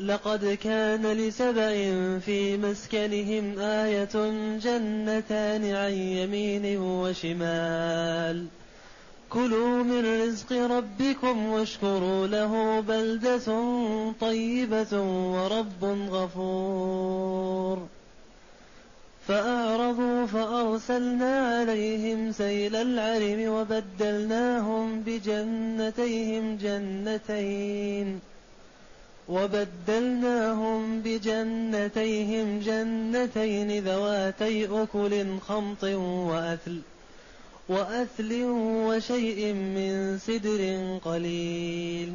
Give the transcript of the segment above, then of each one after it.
لقد كان لسبأ في مسكنهم آية جنتان عن يمين وشمال. كلوا من رزق ربكم واشكروا له بلدة طيبة ورب غفور. فأعرضوا فأرسلنا عليهم سيل العرم وبدلناهم بجنتيهم جنتين. وبدلناهم بجنتيهم جنتين ذواتي أكل خمط وأثل وأثل وشيء من سدر قليل.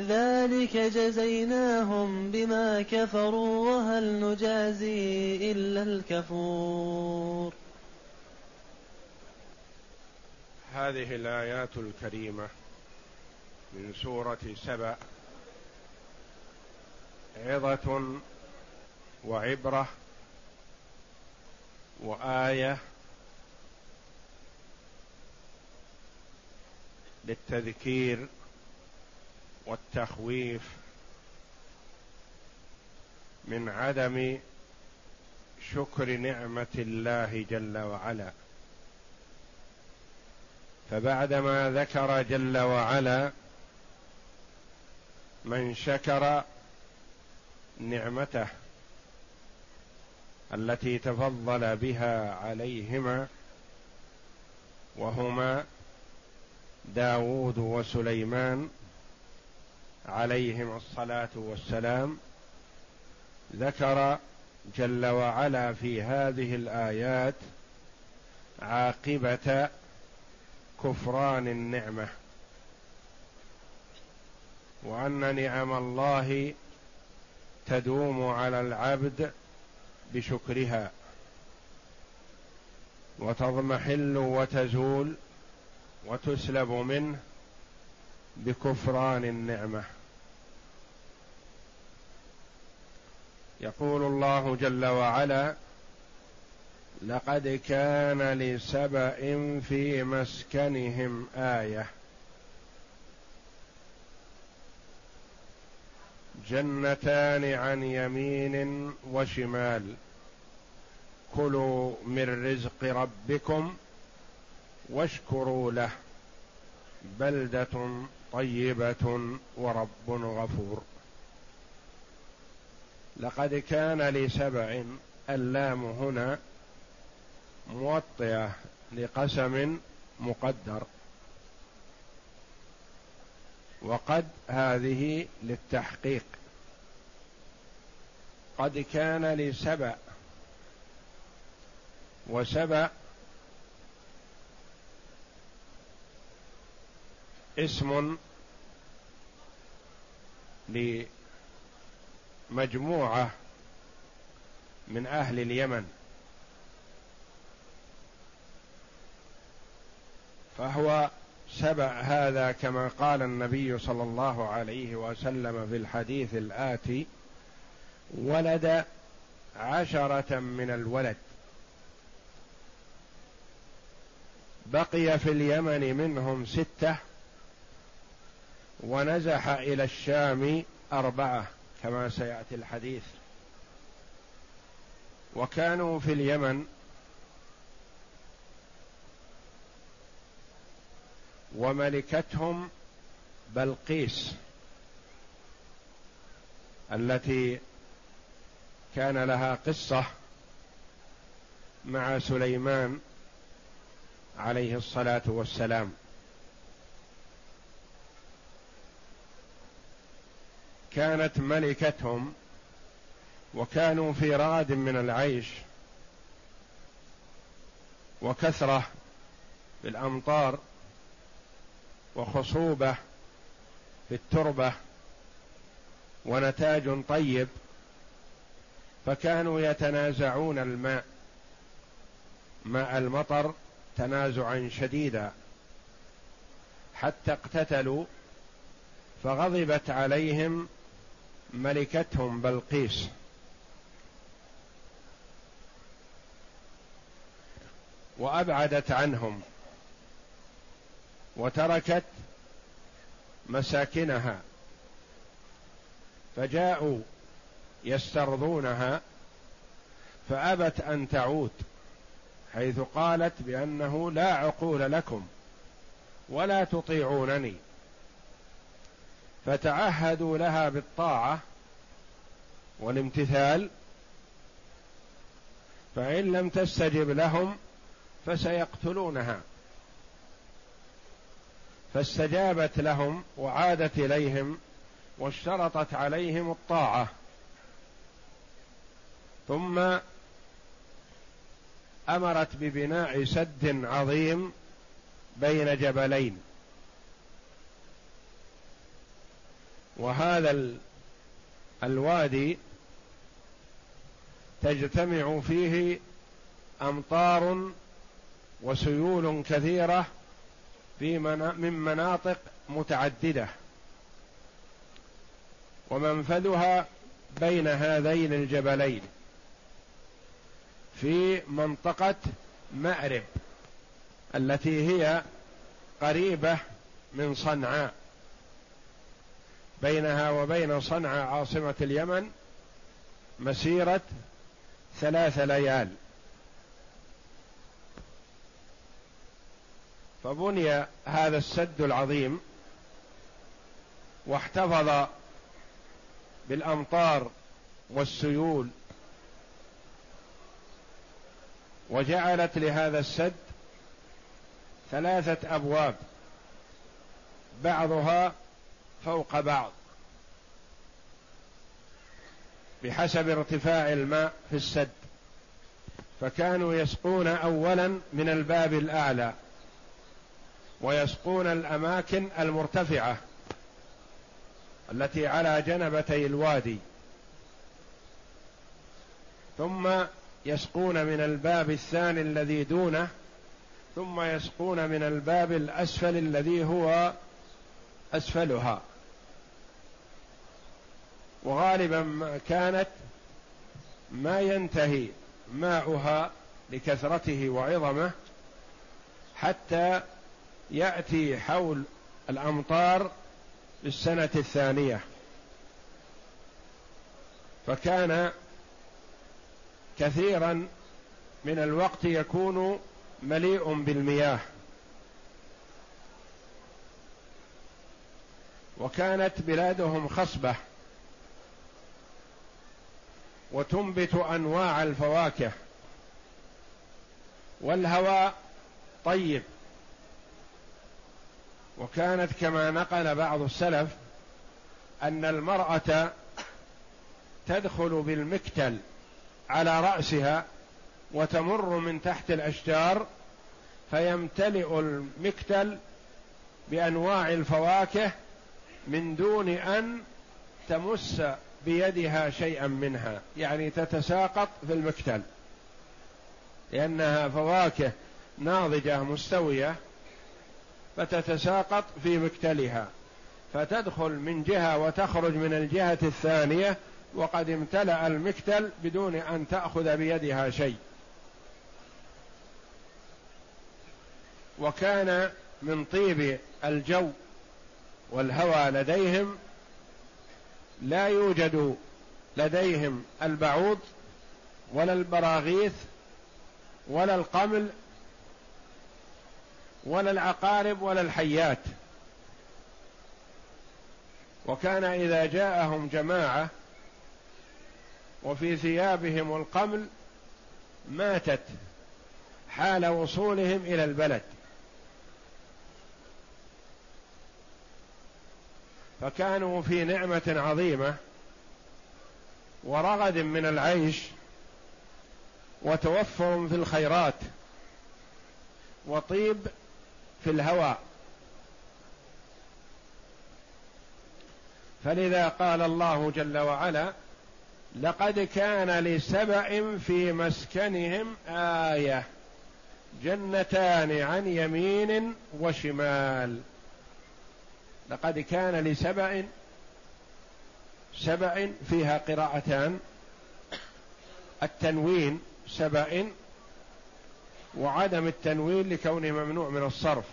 ذلك جزيناهم بما كفروا وهل نجازي إلا الكفور. هذه الآيات الكريمة من سورة سبأ. عظة وعبرة وآية للتذكير والتخويف من عدم شكر نعمة الله جل وعلا. فبعدما ذكر جل وعلا من شكر نعمته التي تفضل بها عليهما وهما داود وسليمان عليهما الصلاة والسلام. ذكر جل وعلا في هذه الآيات عاقبة كفران النعمة وأن نعم الله تدوم على العبد بشكرها. وتضمحل وتزول وتسلب منه بكفران النعمة. يقول الله جل وعلا لقد كان لسبأ في مسكنهم آية جنتان عن يمين وشمال. كلوا من رزق ربكم واشكروا له. بلدة طيبة ورب غفور. لقد كان لسبع اللام هنا موطئة لقسم مقدر. وقد هذه للتحقيق. قد كان لسبأ وسبأ اسم لمجموعة من أهل اليمن فهو سبأ هذا كما قال النبي صلى الله عليه وسلم في الحديث الآتي ولد عشرة من الولد. بقي في اليمن منهم ستة ونزح إلى الشام أربعة كما سيأتي الحديث. وكانوا في اليمن وملكتهم بلقيس التي كان لها قصة مع سليمان عليه الصلاة والسلام. كانت ملكتهم وكانوا في رغد من العيش وكثرة بالامطار وخصوبة في التربة ونتاج طيب. فكانوا يتنازعون الماء ماء المطر تنازعا شديدا. حتى اقتتلوا فغضبت عليهم ملكتهم بلقيس. وأبعدت عنهم وتركت مساكنها. فجاءوا يسترضونها فأبت أن تعود حيث قالت بأنه لا عقول لكم ولا تطيعونني. فتعهدوا لها بالطاعة والامتثال فإن لم تستجب لهم فسيقتلونها. فاستجابت لهم وعادت إليهم واشترطت عليهم الطاعة. ثم أمرت ببناء سد عظيم بين جبلين. وهذا الوادي تجتمع فيه أمطار وسيول كثيرة في من مناطق متعددة. ومنفذها بين هذين الجبلين. في منطقة مأرب التي هي قريبة من صنعاء. بينها وبين صنعاء عاصمة اليمن مسيرة ثلاث ليال. فبني هذا السد العظيم واحتفظ بالأمطار والسيول وجعلت لهذا السد ثلاثة أبواب بعضها فوق بعض بحسب ارتفاع الماء في السد. فكانوا يسقون اولا من الباب الأعلى ويسقون الأماكن المرتفعة التي على جنبتي الوادي. ثم يسقون من الباب الثاني الذي دونه ثم يسقون من الباب الأسفل الذي هو أسفلها. وغالبا ما كانت ما ينتهي ماؤها لكثرته وعظمه حتى يأتي حول الأمطار بالسنه الثانية. فكان كثيرا من الوقت يكون مليء بالمياه. وكانت بلادهم خصبة وتنبت أنواع الفواكه والهواء طيب. وكانت كما نقل بعض السلف أن المرأة تدخل بالمكتل على رأسها وتمر من تحت الأشجار فيمتلئ المكتل بأنواع الفواكه من دون أن تمس بيدها شيئا منها يعني تتساقط في المكتل. لأنها فواكه ناضجة مستوية فتتساقط في مكتلها فتدخل من جهة وتخرج من الجهة الثانية وقد امتلأ المكتل بدون أن تأخذ بيدها شيء. وكان من طيب الجو والهوى لديهم لا يوجد لديهم البعوض ولا البراغيث ولا القمل ولا العقارب ولا الحيات. وكان إذا جاءهم جماعة وفي ثيابهم القمل ماتت حال وصولهم إلى البلد. فكانوا في نعمة عظيمة ورغد من العيش وتوفر في الخيرات وطيب في الهوى. فلذا قال الله جل وعلا لقد كان لسبأ في مسكنهم آية جنتان عن يمين وشمال. لقد كان لسبع سبع فيها قراءتان. التنوين سبع وعدم التنوين لكونه ممنوع من الصرف.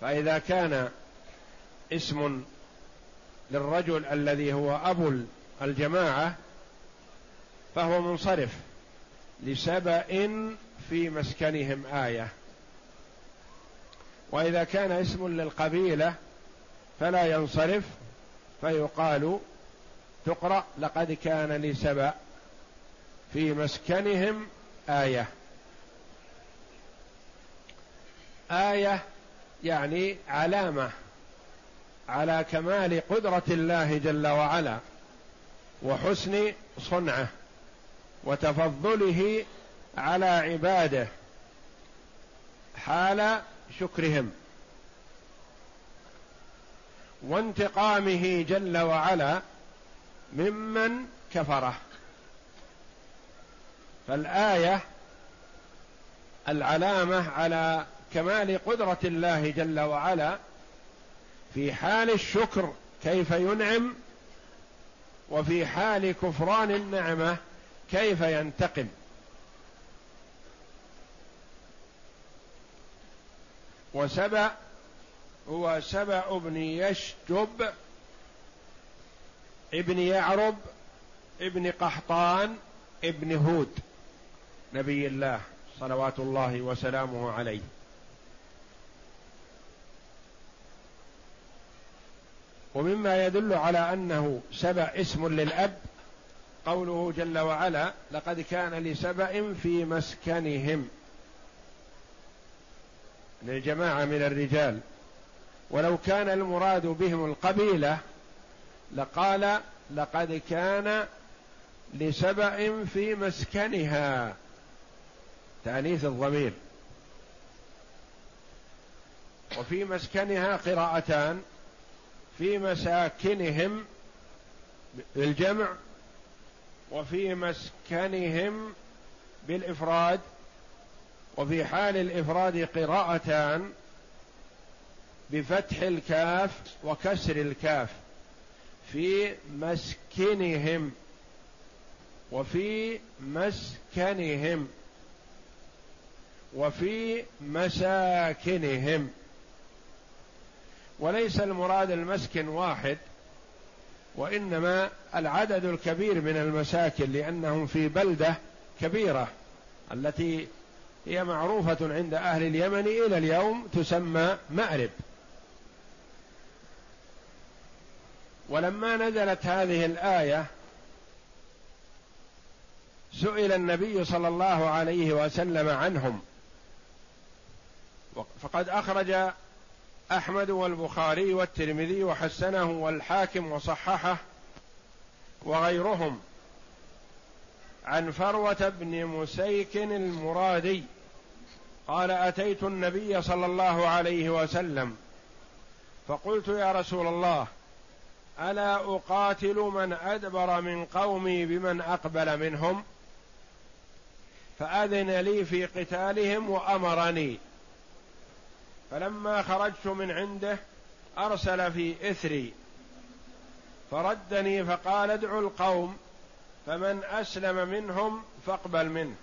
فإذا كان اسم للرجل الذي هو أبو الجماعة فهو منصرف لسبأ في مسكنهم آية. وإذا كان اسم للقبيلة فلا ينصرف فيقال تقرأ لقد كان لسبأ في مسكنهم آية. آية يعني علامة. على كمال قدرة الله جل وعلا وحسن صنعه وتفضله على عباده حال شكرهم وانتقامه جل وعلا ممن كفره. فالآية العلامة على كمال قدرة الله جل وعلا في حال الشكر كيف ينعم وفي حال كفران النعمة كيف ينتقم. وسبأ هو سبأ بن يشجب ابن يعرب ابن قحطان ابن هود نبي الله صلوات الله وسلامه عليه. ومما يدل على أنه سبأ اسم للأب قوله جل وعلا لقد كان لسبأ في مسكنهم للجماعة من الرجال. ولو كان المراد بهم القبيلة لقال لقد كان لسبأ في مسكنها تأنيث الضمير. وفي مسكنها قراءتان في مساكنهم بالجمع وفي مسكنهم بالإفراد وفي حال الإفراد قراءتان بفتح الكاف وكسر الكاف في مسكنهم وفي مسكنهم وفي مساكنهم وليس المراد المسكن واحد وإنما العدد الكبير من المساكن لأنهم في بلدة كبيرة التي هي معروفة عند أهل اليمن إلى اليوم تسمى مأرب. ولما نزلت هذه الآية سئل النبي صلى الله عليه وسلم عنهم فقد أخرج أحمد والبخاري والترمذي وحسنه والحاكم وصححه وغيرهم عن فروة بن مسيك المرادي قال أتيت النبي صلى الله عليه وسلم فقلت يا رسول الله ألا أقاتل من أدبر من قومي بمن أقبل منهم؟ فأذن لي في قتالهم وأمرني فلما خرجت من عنده أرسل في إثري فردني فقال ادعوا القوم فمن أسلم منهم فاقبل منه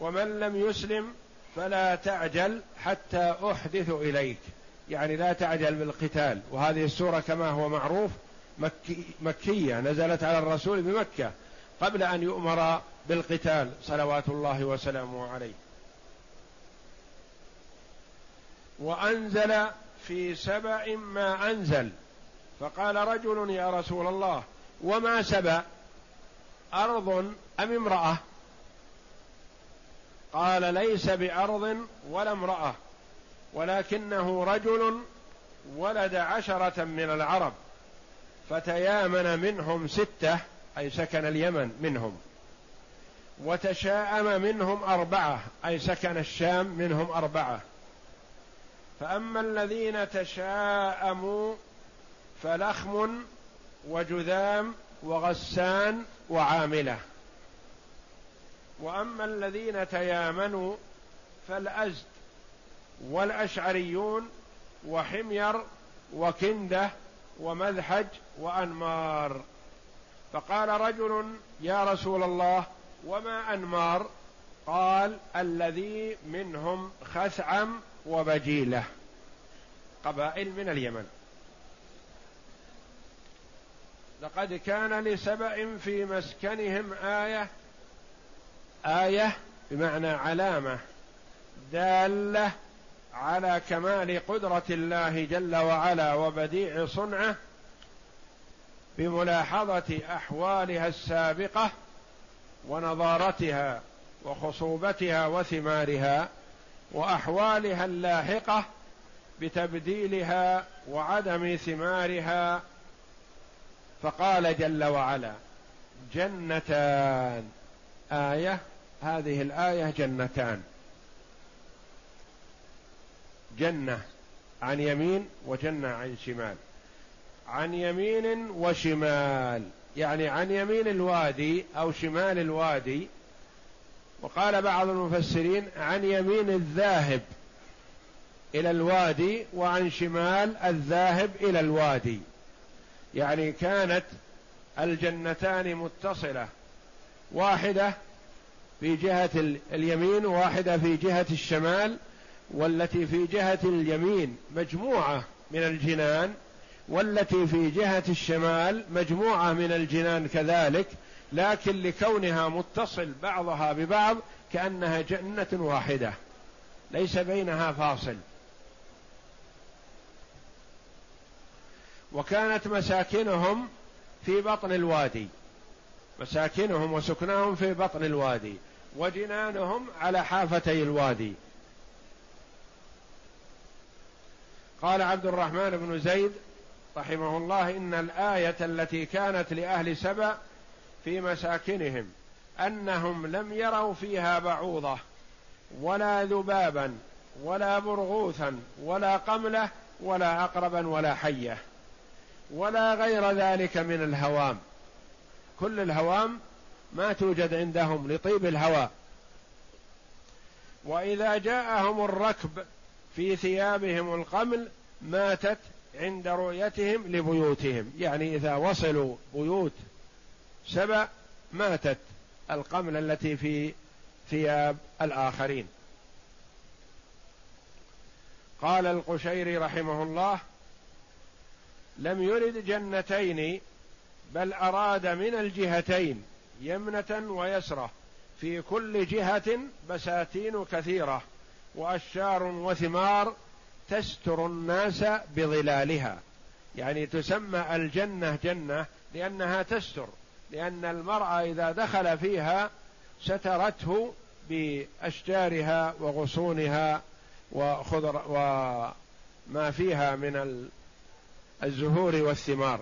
ومن لم يسلم فلا تعجل حتى أحدث إليك. يعني لا تعجل بالقتال وهذه السورة كما هو معروف مكي مكية نزلت على الرسول بمكة قبل أن يؤمر بالقتال صلوات الله وسلامه عليه. وأنزل في سبأ ما أنزل. فقال رجل يا رسول الله وما سبأ؟ أرض أم امرأة؟ قال ليس بأرض ولا امرأة ولكنه رجل ولد عشرة من العرب فتيامن منهم ستة أي سكن اليمن منهم وتشاءم منهم أربعة أي سكن الشام منهم أربعة. فأما الذين تشاءموا فلخم وجذام وغسان وعاملة. وأما الذين تيامنوا فالأزد والأشعريون وحمير وكندة ومذحج وأنمار. فقال رجل يا رسول الله وما أنمار؟ قال الذي منهم خثعم وبجيلة قبائل من اليمن. لقد كان لسبأ في مسكنهم آية آية بمعنى علامة دالة على كمال قدرة الله جل وعلا وبديع صنعه بملاحظة أحوالها السابقة ونضارتها وخصوبتها وثمارها وأحوالها اللاحقة بتبديلها وعدم ثمارها. فقال جل وعلا جنتان. آية هذه الآية جنتان. جنة عن يمين وجنة عن شمال. عن يمين وشمال يعني عن يمين الوادي أو شمال الوادي وقال بعض المفسرين عن يمين الذاهب إلى الوادي وعن شمال الذاهب إلى الوادي. يعني كانت الجنتان متصلة. واحدة في جهة اليمين وواحدة في جهة الشمال والتي في جهة اليمين مجموعة من الجنان والتي في جهة الشمال مجموعة من الجنان كذلك لكن لكونها متصل بعضها ببعض كأنها جنة واحدة ليس بينها فاصل. وكانت مساكنهم في بطن الوادي مساكنهم وسكناهم في بطن الوادي وجنانهم على حافتي الوادي. قال عبد الرحمن بن زيد رحمه الله إن الآية التي كانت لأهل سبأ في مساكنهم أنهم لم يروا فيها بعوضة ولا ذبابا ولا برغوثا ولا قملة ولا عقربا ولا حية ولا غير ذلك من الهوام. كل الهوام ما توجد عندهم لطيب الهواء. وإذا جاءهم الركب في ثيابهم القمل ماتت عند رؤيتهم لبيوتهم يعني إذا وصلوا بيوت سبأ ماتت القمل التي في ثياب الآخرين. قال القشيري رحمه الله لم يرد جنتين بل أراد من الجهتين يمنة ويسرة. في كل جهة بساتين كثيرة وأشجار وثمار تستر الناس بظلالها. يعني تسمى الجنة جنة لأنها تستر. لأن المرأة إذا دخل فيها سترته بأشجارها وغصونها وخضر وما فيها من الزهور والثمار.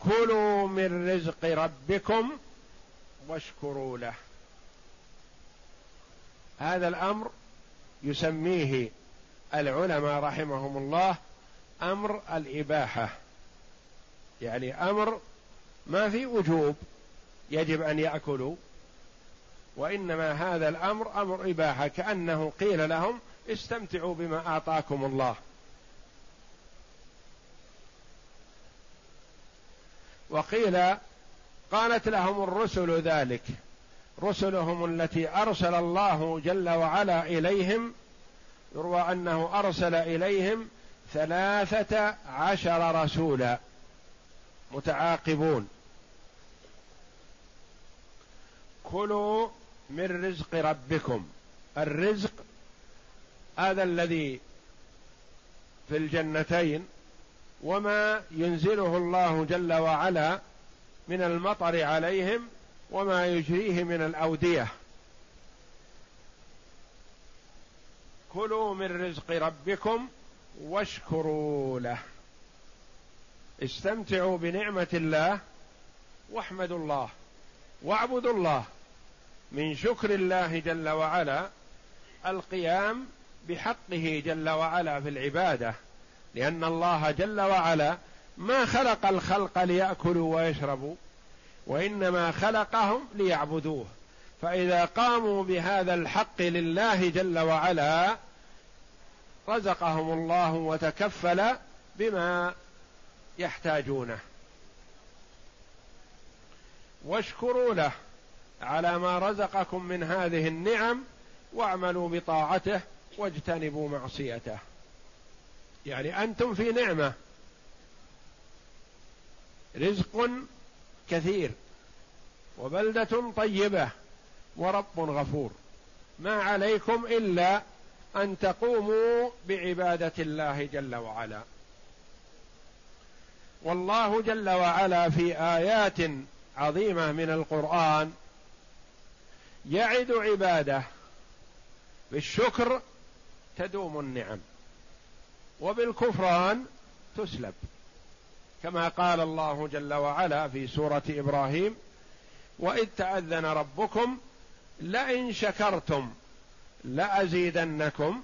كلوا من رزق ربكم واشكروا له. هذا الأمر يسميه العلماء رحمهم الله أمر الإباحة. يعني أمر ما في وجوب يجب أن يأكلوا وإنما هذا الأمر أمر إباحة كأنه قيل لهم استمتعوا بما اعطاكم الله. وقيل قالت لهم الرسل ذلك رسلهم التي أرسل الله جل وعلا إليهم يروى أنه أرسل إليهم ثلاثة عشر رسولا. متعاقبون. كلوا من رزق ربكم. الرزق هذا الذي في الجنتين وما ينزله الله جل وعلا من المطر عليهم وما يجريه من الأودية. كلوا من رزق ربكم واشكروا له. استمتعوا بنعمة الله واحمدوا الله واعبدوا الله من شكر الله جل وعلا القيام بحقه جل وعلا في العبادة لأن الله جل وعلا ما خلق الخلق ليأكلوا ويشربوا وإنما خلقهم ليعبدوه. فإذا قاموا بهذا الحق لله جل وعلا رزقهم الله وتكفل بما يحتاجونه. واشكروا له على ما رزقكم من هذه النعم واعملوا بطاعته واجتنبوا معصيته. يعني أنتم في نعمة. رزق كثير وبلدة طيبة ورب غفور. ما عليكم إلا أن تقوموا بعبادة الله جل وعلا. والله جل وعلا في آيات عظيمة من القرآن يعد عباده بالشكر تدوم النعم وبالكفران تسلب. كما قال الله جل وعلا في سورة إبراهيم وإذ تأذن ربكم لئن شكرتم لأزيدنكم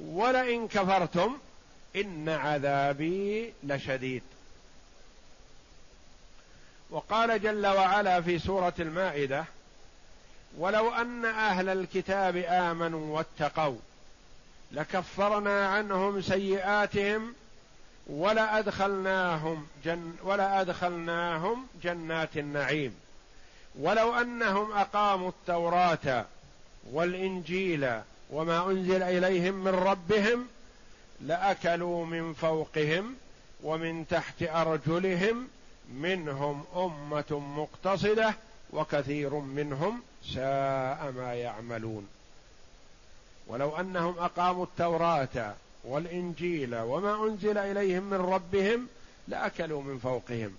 ولئن كفرتم إن عذابي لشديد. وقال جل وعلا في سورة المائدة ولو أن أهل الكتاب آمنوا واتقوا لكفرنا عنهم سيئاتهم ولأدخلناهم جن ولأدخلناهم جنات النعيم. ولو أنهم أقاموا التوراة والإنجيل وما أنزل إليهم من ربهم لأكلوا من فوقهم ومن تحت أرجلهم منهم أمة مقتصدة وكثير منهم ساء ما يعملون. ولو أنهم أقاموا التوراة والإنجيل وما أنزل إليهم من ربهم لأكلوا من فوقهم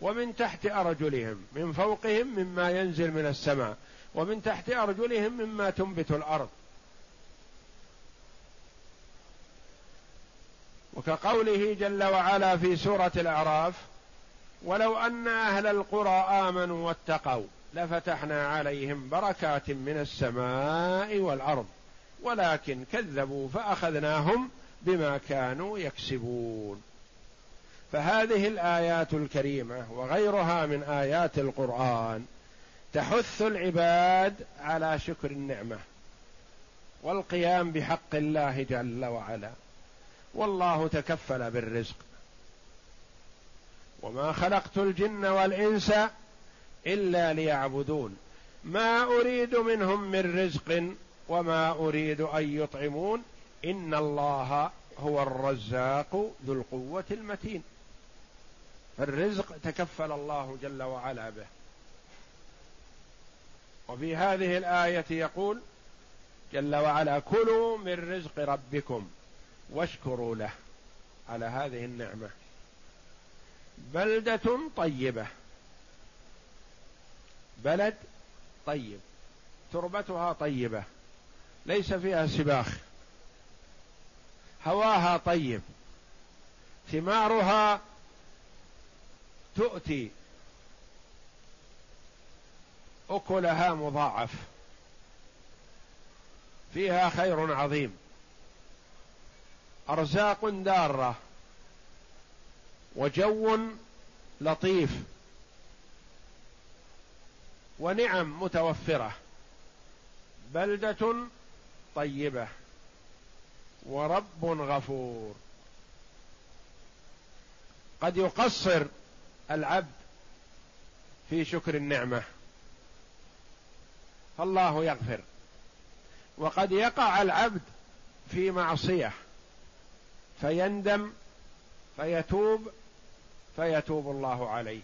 ومن تحت أرجلهم من فوقهم مما ينزل من السماء ومن تحت أرجلهم مما تنبت الأرض. وكقوله جل وعلا في سورة الأعراف ولو أن أهل القرى آمنوا واتقوا لفتحنا عليهم بركات من السماء والأرض ولكن كذبوا فأخذناهم بما كانوا يكسبون. فهذه الآيات الكريمة وغيرها من آيات القرآن تحث العباد على شكر النعمة والقيام بحق الله جل وعلا. والله تكفل بالرزق. وما خلقت الجن والإنس إلا ليعبدون. ما أريد منهم من رزق وما أريد أن يطعمون. إن الله هو الرزاق ذو القوة المتين. الرزق تكفل الله جل وعلا به. وفي هذه الآية يقول جل وعلا كلوا من رزق ربكم واشكروا له على هذه النعمة. بلدة طيبة. بلد طيب. تربتها طيبة. ليس فيها سباخ. هواها طيب. ثمارها تؤتي. أكلها مضاعف. فيها خير عظيم. أرزاق دارة. وجو لطيف ونعم متوفرة بلدة طيبة ورب غفور. قد يقصر العبد في شكر النعمة. فالله يغفر. وقد يقع العبد في معصية. فيندم فيتوب فيتوب الله عليه.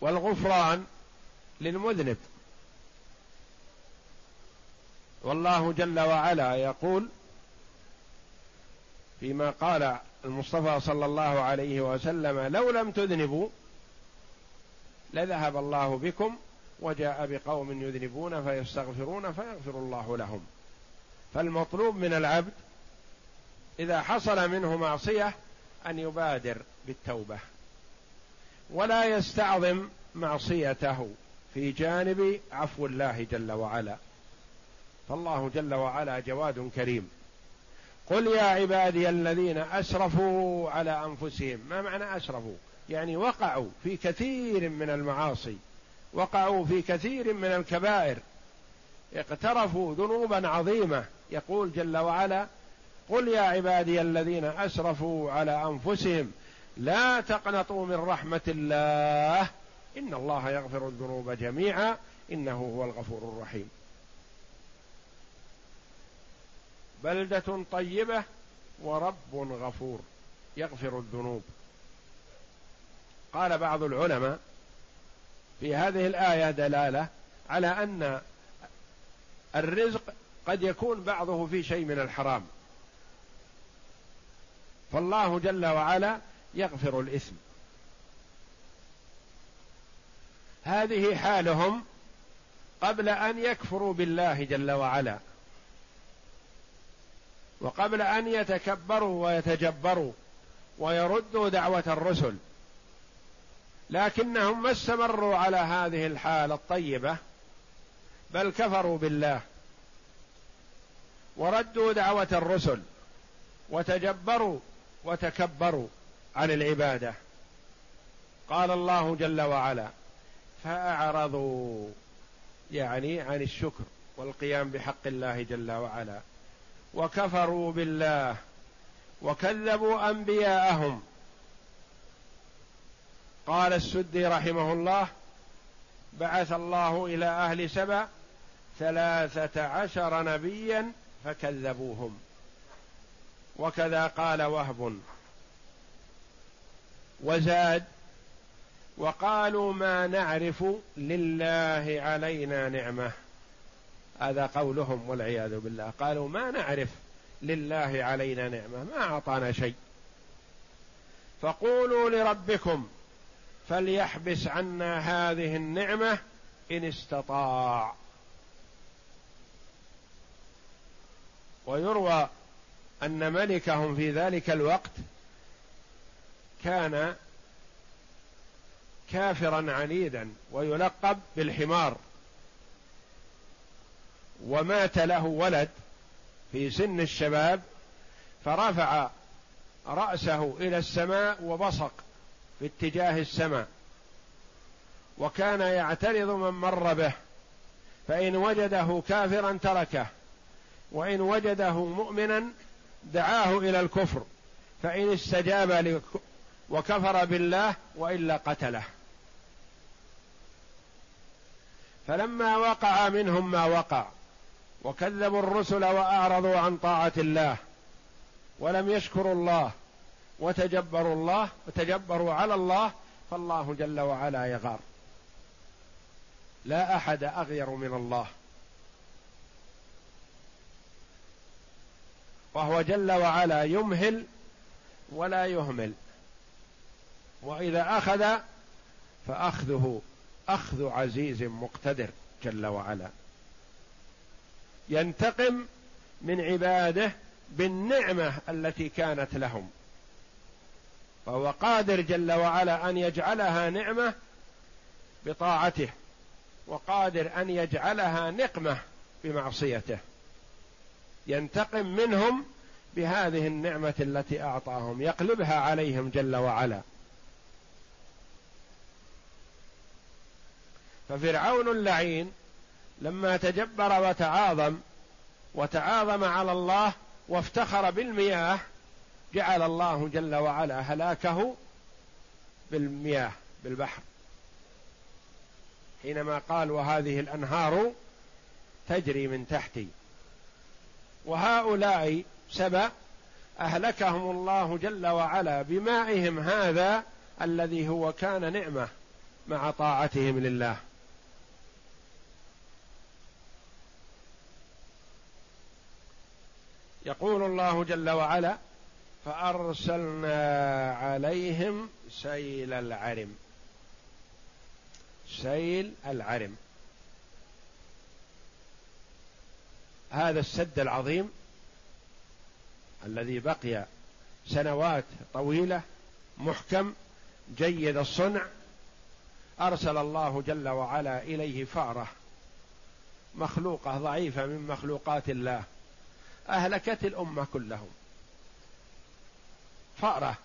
والغفران للمذنب. والله جل وعلا يقول فيما قال المصطفى صلى الله عليه وسلم لو لم تذنبوا لذهب الله بكم وجاء بقوم يذنبون فيستغفرون فيغفر الله لهم. فالمطلوب من العبد إذا حصل منه معصية أن يبادر بالتوبة. ولا يستعظم معصيته في جانب عفو الله جل وعلا. فالله جل وعلا جواد كريم. قل يا عبادي الذين أسرفوا على أنفسهم. ما معنى أسرفوا؟ يعني وقعوا في كثير من المعاصي. وقعوا في كثير من الكبائر. اقترفوا ذنوبا عظيمة. يقول جل وعلا قل يا عبادي الذين أسرفوا على أنفسهم لا تقنطوا من رحمة الله. إن الله يغفر الذنوب جميعا. إنه هو الغفور الرحيم. بلدة طيبة ورب غفور يغفر الذنوب. قال بعض العلماء في هذه الآية دلالة على أن الرزق قد يكون بعضه في شيء من الحرام. فالله جل وعلا يغفر الإثم. هذه حالهم قبل أن يكفروا بالله جل وعلا. وقبل أن يتكبروا ويتجبروا ويردوا دعوة الرسل. لكنهم ما استمروا على هذه الحال الطيبة بل كفروا بالله. وردوا دعوة الرسل وتجبروا وتكبروا عن العبادة. قال الله جل وعلا فأعرضوا يعني عن الشكر والقيام بحق الله جل وعلا. وكفروا بالله وكذبوا أنبياءهم. قال السدي رحمه الله بعث الله إلى أهل سبع ثلاثة عشر نبيا فكذبوهم. وكذا قال وهب. وزاد وقالوا ما نعرف لله علينا نعمة. هذا قولهم والعياذ بالله. قالوا ما نعرف لله علينا نعمة ما أعطانا شيء. فقولوا لربكم فليحبس عنا هذه النعمة إن استطاع. ويروى أن ملكهم في ذلك الوقت كان كافرا عنيدا ويلقب بالحمار. ومات له ولد في سن الشباب فرفع رأسه إلى السماء وبصق في اتجاه السماء. وكان يعترض من مر به فإن وجده كافرا تركه وإن وجده مؤمنا دعاه إلى الكفر فإن استجاب وكفر بالله وإلا قتله. فلما وقع منهم ما وقع وكذبوا الرسل وأعرضوا عن طاعة الله ولم يشكروا الله وتجبروا الله وتجبروا على الله فالله جل وعلا يغار. لا أحد أغير من الله. وهو جل وعلا يمهل ولا يهمل. وإذا أخذ فأخذه أخذ عزيز مقتدر جل وعلا. ينتقم من عباده بالنعمة التي كانت لهم. فهو قادر جل وعلا أن يجعلها نعمة بطاعته وقادر أن يجعلها نقمة بمعصيته. ينتقم منهم بهذه النعمة التي أعطاهم يقلبها عليهم جل وعلا. ففرعون اللعين لما تجبر وتعاظم وتعاظم على الله وافتخر بالمياه جعل الله جل وعلا هلاكه بالمياه بالبحر. حينما قال وهذه الأنهار تجري من تحتي. وهؤلاء سبأ أهلكهم الله جل وعلا بمائهم هذا الذي هو كان نعمة مع طاعتهم لله. يقول الله جل وعلا فأرسلنا عليهم سيل العرم. سيل العرم. هذا السد العظيم الذي بقي سنوات طويلة محكم جيد الصنع أرسل الله جل وعلا إليه فارة مخلوقة ضعيفة من مخلوقات الله أهلكت الأمة كلهم. فارة.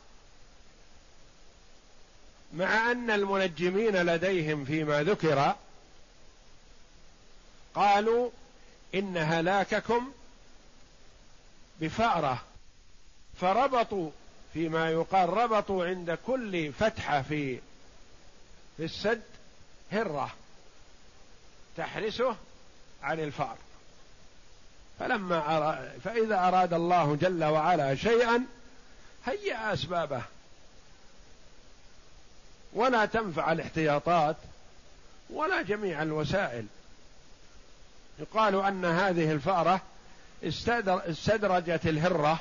مع أن المنجمين لديهم فيما ذكر قالوا إن هلاككم بفأرة فربطوا فيما يقال ربطوا عند كل فتحة في في السد هرة تحرسه عن الفأر. فلما أراد فإذا أراد الله جل وعلا شيئا هيأ أسبابه. ولا تنفع الاحتياطات ولا جميع الوسائل. يقال أن هذه الفأرة استدرجت الهرة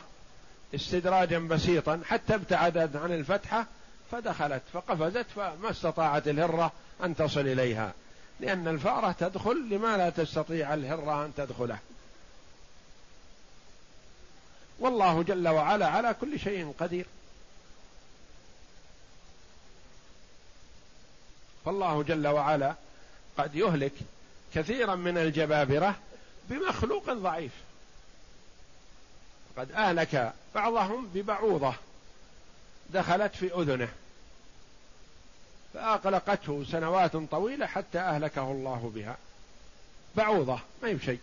استدراجا بسيطا حتى ابتعدت عن الفتحة فدخلت فقفزت فما استطاعت الهرة أن تصل إليها. لأن الفأرة تدخل لما لا تستطيع الهرة أن تدخله. والله جل وعلا على كل شيء قدير. فالله جل وعلا قد يهلك كثيرا من الجبابرة بمخلوق ضعيف. قد اهلك بعضهم ببعوضة دخلت في أذنه فأقلقته سنوات طويلة حتى أهلكه الله بها. بعوضة ما هي بشيء.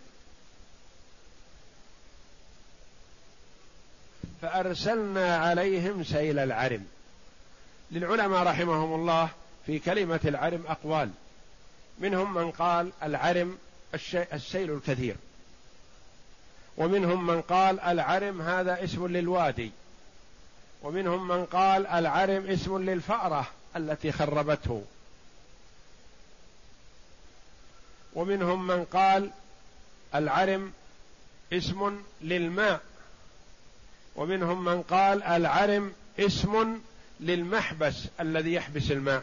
فأرسلنا عليهم سيل العرم. للعلماء رحمهم الله في كلمة العرم أقوال. منهم من قال العرم السيل الكثير. ومنهم من قال العرم هذا اسم للوادي. ومنهم من قال العرم اسم للفأرة التي خربته. ومنهم من قال العرم اسم للماء. ومنهم من قال العرم اسم للمحبس الذي يحبس الماء.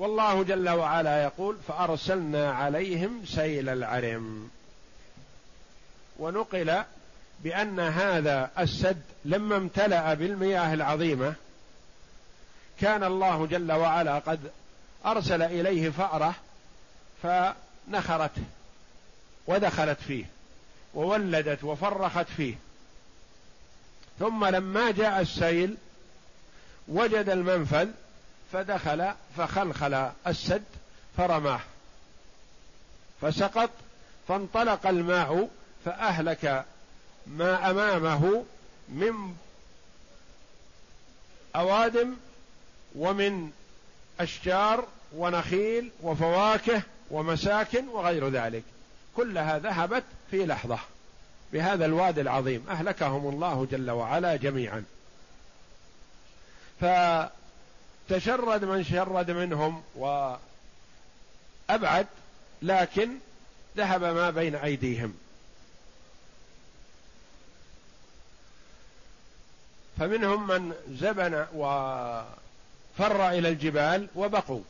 والله جل وعلا يقول فأرسلنا عليهم سيل العرم. ونقل بأن هذا السد لما امتلأ بالمياه العظيمة كان الله جل وعلا قد أرسل إليه فأرة فنخرته ودخلت فيه وولدت وفرخت فيه. ثم لما جاء السيل وجد المنفذ فدخل فخلخل السد فرماه. فسقط فانطلق الماء فأهلك ما أمامه من أوادم ومن أشجار ونخيل وفواكه ومساكن وغير ذلك. كلها ذهبت في لحظة. بهذا الوادي العظيم أهلكهم الله جل وعلا جميعا. فتشرد من شرد منهم وأبعد لكن ذهب ما بين أيديهم. فمنهم من زبن وفر إلى الجبال وبقوا.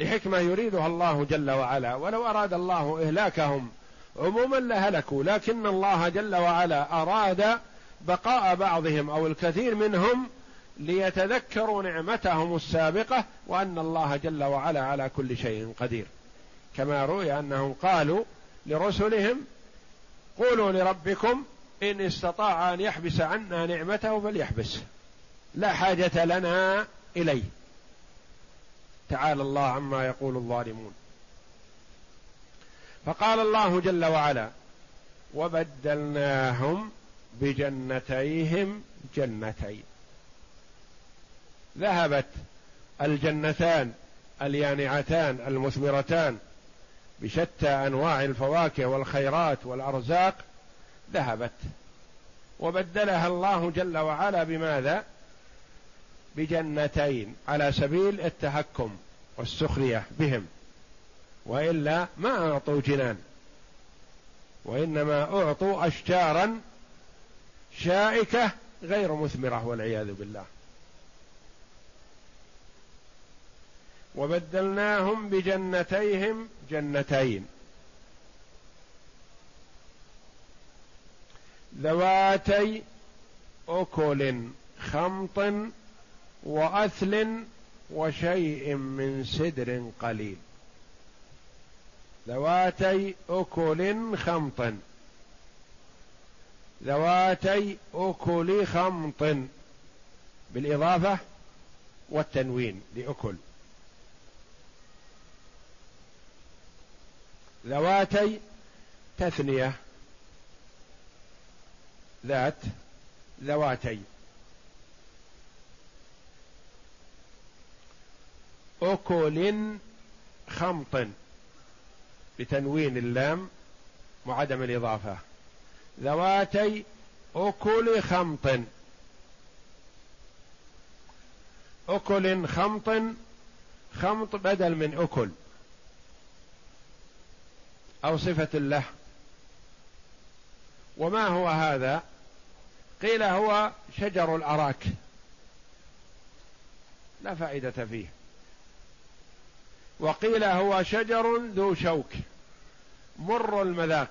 لحكمة يريدها الله جل وعلا ولو أراد الله إهلاكهم عموما لهلكوا لكن الله جل وعلا أراد بقاء بعضهم أو الكثير منهم ليتذكروا نعمتهم السابقة وأن الله جل وعلا على كل شيء قدير. كما روي أنهم قالوا لرسلهم قولوا لربكم إن استطاع أن يحبس عنا نعمته فليحبسه لا حاجة لنا إليه. تعالى الله عما يقول الظالمون. فقال الله جل وعلا وبدلناهم بجنتيهم جنتين. ذهبت الجنتان اليانعتان المثمرتان بشتى أنواع الفواكه والخيرات والأرزاق ذهبت. وبدلها الله جل وعلا بماذا؟ بجنتين على سبيل التهكم والسخرية بهم. وإلا ما أعطوا جنان وإنما أعطوا أشجارا شائكة غير مثمرة والعياذ بالله. وبدلناهم بجنتيهم جنتين. ذواتي أكل خمط وأثل وشيء من سدر قليل. ذواتي أكل خمط. ذواتي أكل خمط. بالإضافة والتنوين لأكل. ذواتي تثنية. ذات ذواتي. أكل خمط بتنوين اللام وعدم الإضافة. ذواتي أكل خمط. أكل خمط خمط بدل من أكل. أو صفة له. وما هو هذا؟ قيل هو شجر الأراك. لا فائدة فيه. وقيل هو شجر ذو شوك. مر المذاق.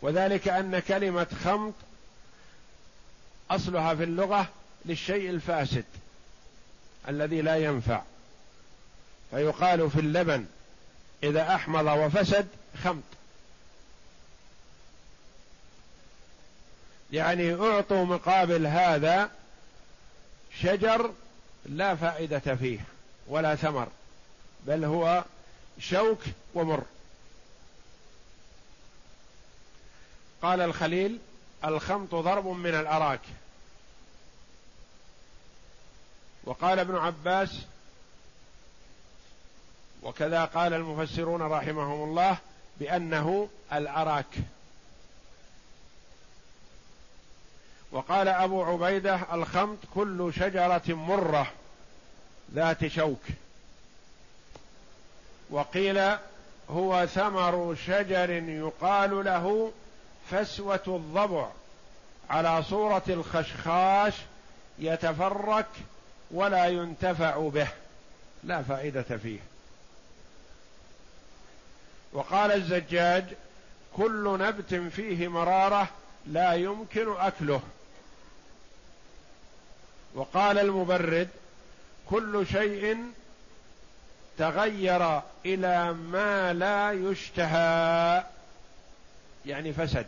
وذلك أن كلمة خمط أصلها في اللغة للشيء الفاسد. الذي لا ينفع. فيقال في اللبن إذا أحمض وفسد خمط. يعني أعطوا مقابل هذا شجر لا فائدة فيه ولا ثمر بل هو شوك ومر. قال الخليل الخمط ضرب من الأراك. وقال ابن عباس وكذا قال المفسرون رحمهم الله بأنه الأراك. وقال أبو عبيدة الخمط كل شجرة مرة ذات شوك. وقيل هو ثمر شجر يقال له فسوة الضبع على صورة الخشخاش يتفرك ولا ينتفع به. لا فائدة فيه. وقال الزجاج كل نبت فيه مرارة لا يمكن أكله. وقال المبرد كل شيء تغير إلى ما لا يشتهى. يعني فسد.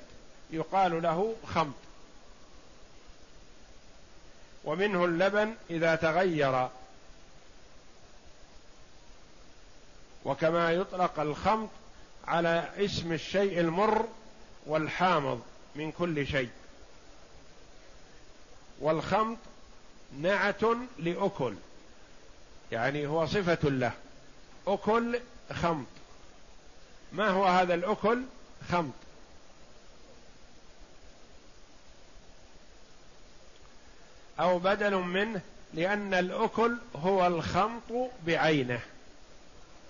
يقال له خمط. ومنه اللبن إذا تغير. وكما يطلق الخمط على اسم الشيء المر والحامض من كل شيء. والخمط نعت لأكل يعني هو صفة له. أكل خمط. ما هو هذا الأكل؟ خمط. أو بدل منه لأن الأكل هو الخمط بعينه.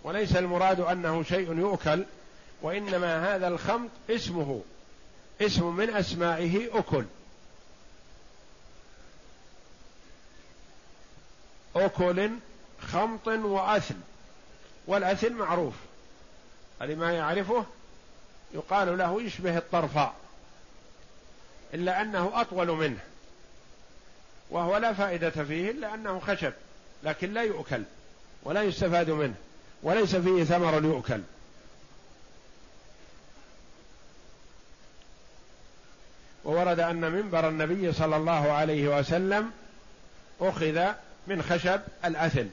وليس المراد أنه شيء يؤكل وإنما هذا الخمط اسمه اسم من أسمائه أكل. أكل خمط وأثل. والأثل معروف. لما يعرفه يقال له يشبه الطرفاء إلا أنه أطول منه. وهو لا فائدة فيه إلا أنه خشب لكن لا يؤكل ولا يستفاد منه وليس فيه ثمر يؤكل. وورد أن منبر النبي صلى الله عليه وسلم أخذ من خشب الأثل.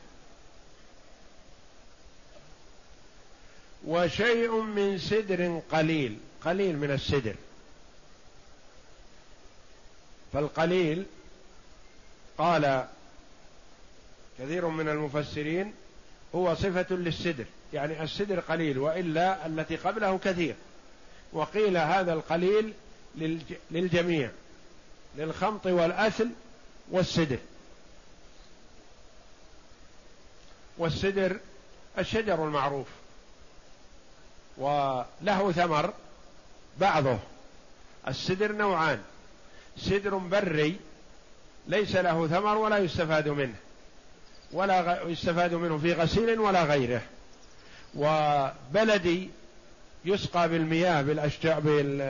وشيء من سدر قليل قليل من السدر. فالقليل قال كثير من المفسرين هو صفة للسدر يعني السدر قليل وإلا التي قبله كثير. وقيل هذا القليل للجميع للخمط والأثل والسدر. والسدر الشجر المعروف وله ثمر بعضه. السدر نوعان سدر بري ليس له ثمر ولا يستفاد منه ولا يستفاد منه في غسيل ولا غيره. وبلدي يسقى بالمياه بالأشجار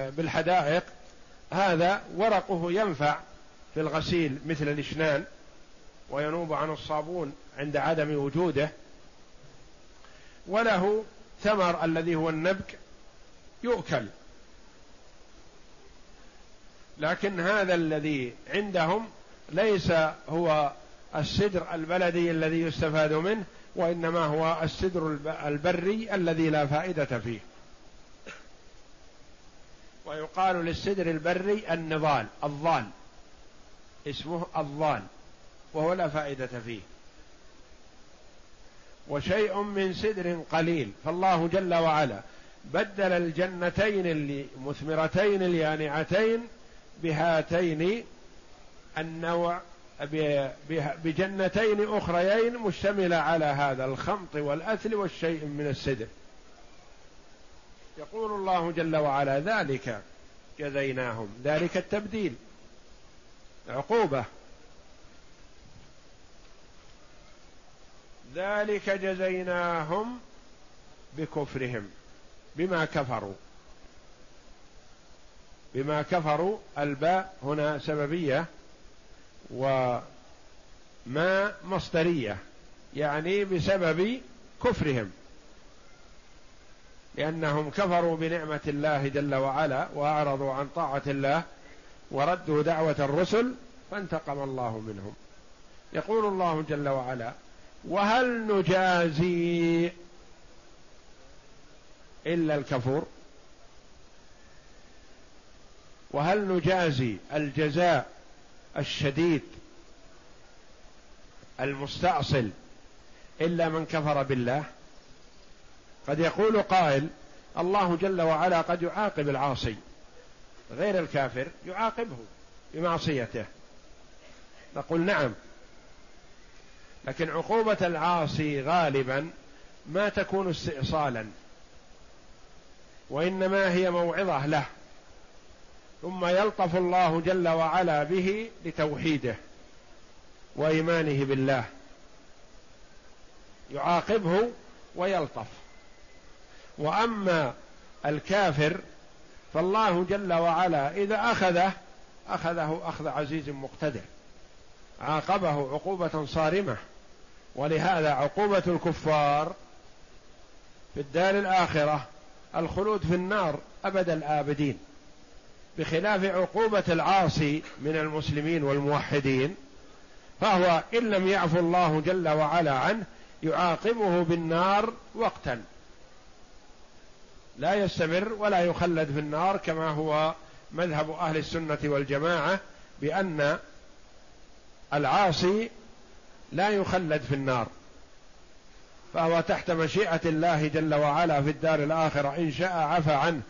بالحدائق هذا ورقه ينفع في الغسيل مثل الإشنان وينوب عن الصابون عند عدم وجوده. وله الثمر الذي هو النبك يؤكل. لكن هذا الذي عندهم ليس هو السدر البلدي الذي يستفاد منه وإنما هو السدر البري الذي لا فائدة فيه. ويقال للسدر البري النضال الضال. اسمه الضال وهو لا فائدة فيه. وشيء من سدر قليل فالله جل وعلا بدل الجنتين المثمرتين اليانعتين بهاتين النوع بجنتين أخريين مشتملة على هذا الخمط والأثل والشيء من السدر يقول الله جل وعلا ذلك جزيناهم ذلك التبديل عقوبة. ذلك جزيناهم بكفرهم بما كفروا. بما كفروا الباء هنا سببية. وما مصدرية يعني بسبب كفرهم. لأنهم كفروا بنعمة الله جل وعلا وأعرضوا عن طاعة الله وردوا دعوة الرسل فانتقم الله منهم. يقول الله جل وعلا وهل نجازي إلا الكفور؟ وهل نجازي الجزاء الشديد المستأصل إلا من كفر بالله. قد يقول قائل الله جل وعلا قد يعاقب العاصي غير الكافر يعاقبه بمعصيته. نقول نعم لكن عقوبة العاصي غالبا ما تكون استئصالا وإنما هي موعظة له. ثم يلطف الله جل وعلا به لتوحيده وإيمانه بالله. يعاقبه ويلطف. وأما الكافر فالله جل وعلا إذا أخذه أخذه أخذ عزيز مقتدر. عاقبه عقوبة صارمة. ولهذا عقوبة الكفار في الدار الآخرة الخلود في النار أبد الآبدين. بخلاف عقوبة العاصي من المسلمين والموحدين فهو إن لم يعفو الله جل وعلا عنه يعاقبه بالنار وقتا. لا يستمر ولا يخلد في النار كما هو مذهب أهل السنة والجماعة بأن العاصي لا يخلد في النار. فهو تحت مشيئة الله جل وعلا في الدار الآخرة إن شاء عفى عنه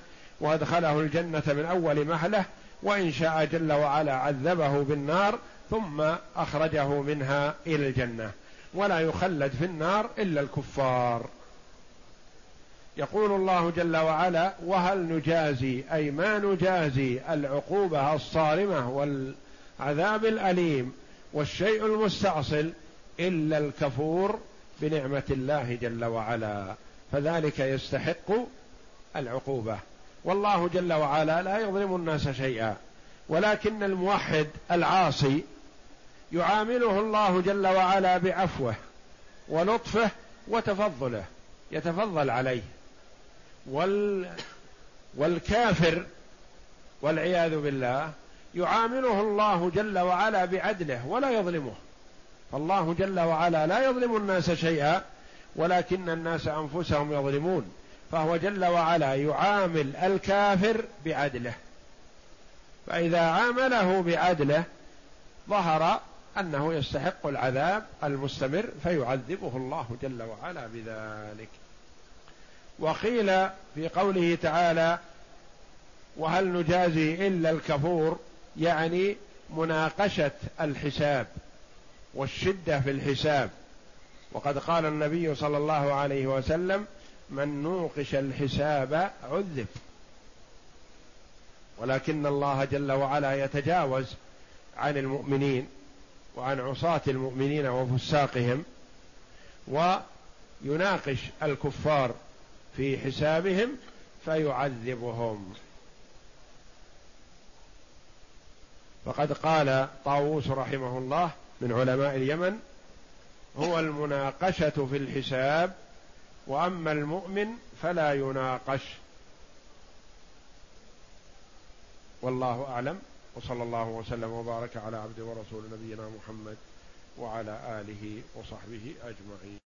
وأدخله الجنة من أول مهله وإن شاء جل وعلا عذبه بالنار ثم أخرجه منها إلى الجنة. ولا يخلد في النار إلا الكفار. يقول الله جل وعلا وهل نجازي أي ما نجازي العقوبة الصارمة والعذاب الأليم والشيء المستأصل إلا الكفور بنعمة الله جل وعلا. فذلك يستحق العقوبة. والله جل وعلا لا يظلم الناس شيئا. ولكن الموحد العاصي يعامله الله جل وعلا بعفوه ولطفه وتفضله يتفضل عليه. وال والكافر والعياذ بالله يعامله الله جل وعلا بعدله ولا يظلمه. فالله جل وعلا لا يظلم الناس شيئا ولكن الناس أنفسهم يظلمون. فهو جل وعلا يعامل الكافر بعدله. فإذا عامله بعدله ظهر أنه يستحق العذاب المستمر فيعذبه الله جل وعلا بذلك. وقيل في قوله تعالى وهل نجازي إلا الكفور؟ يعني مناقشة الحساب والشدة في الحساب. وقد قال النبي صلى الله عليه وسلم من نوقش الحساب عذب. ولكن الله جل وعلا يتجاوز عن المؤمنين وعن عصاة المؤمنين وفساقهم ويناقش الكفار في حسابهم فيعذبهم. فقد قال طاووس رحمه الله من علماء اليمن هو المناقشة في الحساب وأما المؤمن فلا يناقش. والله أعلم. وصلى الله وسلم وبارك على عبد ورسول نبينا محمد وعلى آله وصحبه أجمعين.